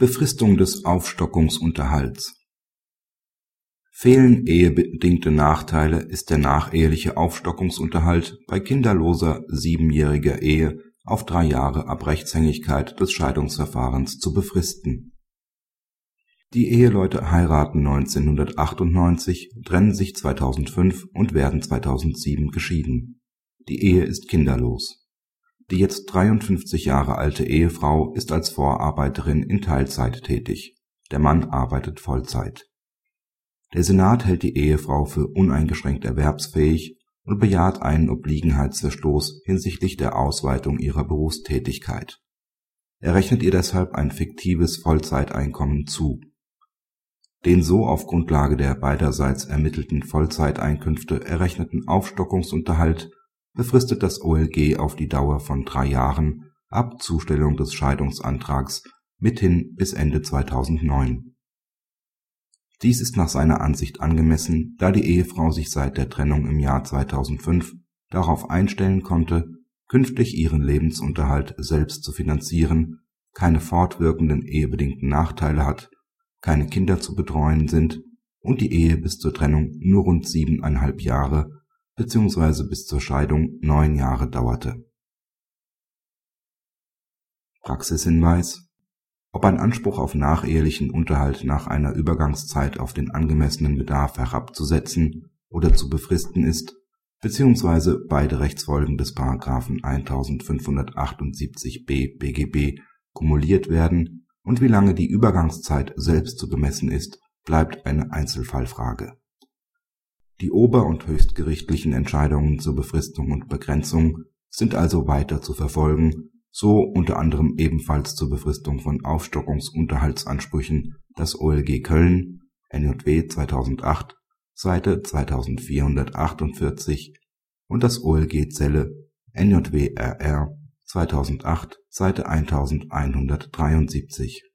Befristung des Aufstockungsunterhalts Fehlen ehebedingte Nachteile ist der nacheheliche Aufstockungsunterhalt bei kinderloser siebenjähriger Ehe auf drei Jahre ab Rechtshängigkeit des Scheidungsverfahrens zu befristen. Die Eheleute heiraten 1998, trennen sich 2005 und werden 2007 geschieden. Die Ehe ist kinderlos. Die jetzt 53 Jahre alte Ehefrau ist als Vorarbeiterin in Teilzeit tätig. Der Mann arbeitet Vollzeit der Senat hält die Ehefrau für uneingeschränkt erwerbsfähig und bejaht einen Obliegenheitsverstoß hinsichtlich der Ausweitung ihrer Berufstätigkeit. Er rechnet ihr deshalb ein fiktives Vollzeiteinkommen zu. Den so auf Grundlage der beiderseits ermittelten Vollzeiteinkünfte errechneten Aufstockungsunterhalt befristet das OLG auf die Dauer von drei Jahren ab Zustellung des Scheidungsantrags mithin bis Ende 2009 dies ist nach seiner Ansicht angemessen, da die Ehefrau sich seit der Trennung im Jahr 2005 darauf einstellen konnte, künftig ihren Lebensunterhalt selbst zu finanzieren, keine fortwirkenden ehebedingten Nachteile hat, keine Kinder zu betreuen sind und die Ehe bis zur Trennung nur rund siebeneinhalb Jahre bzw. bis zur Scheidung neun Jahre dauerte. Praxishinweis ob ein Anspruch auf nachehelichen Unterhalt nach einer Übergangszeit auf den angemessenen Bedarf herabzusetzen oder zu befristen ist, beziehungsweise beide Rechtsfolgen des § 1578b BGB kumuliert werden und wie lange die Übergangszeit selbst zu bemessen ist, bleibt eine Einzelfallfrage. Die ober und höchstgerichtlichen Entscheidungen zur Befristung und Begrenzung sind also weiter zu verfolgen so unter anderem ebenfalls zur Befristung von Aufstockungsunterhaltsansprüchen das OLG Köln (NJW 2008, Seite 2448) und das OLG Celle (NJW RR 2008, Seite 1173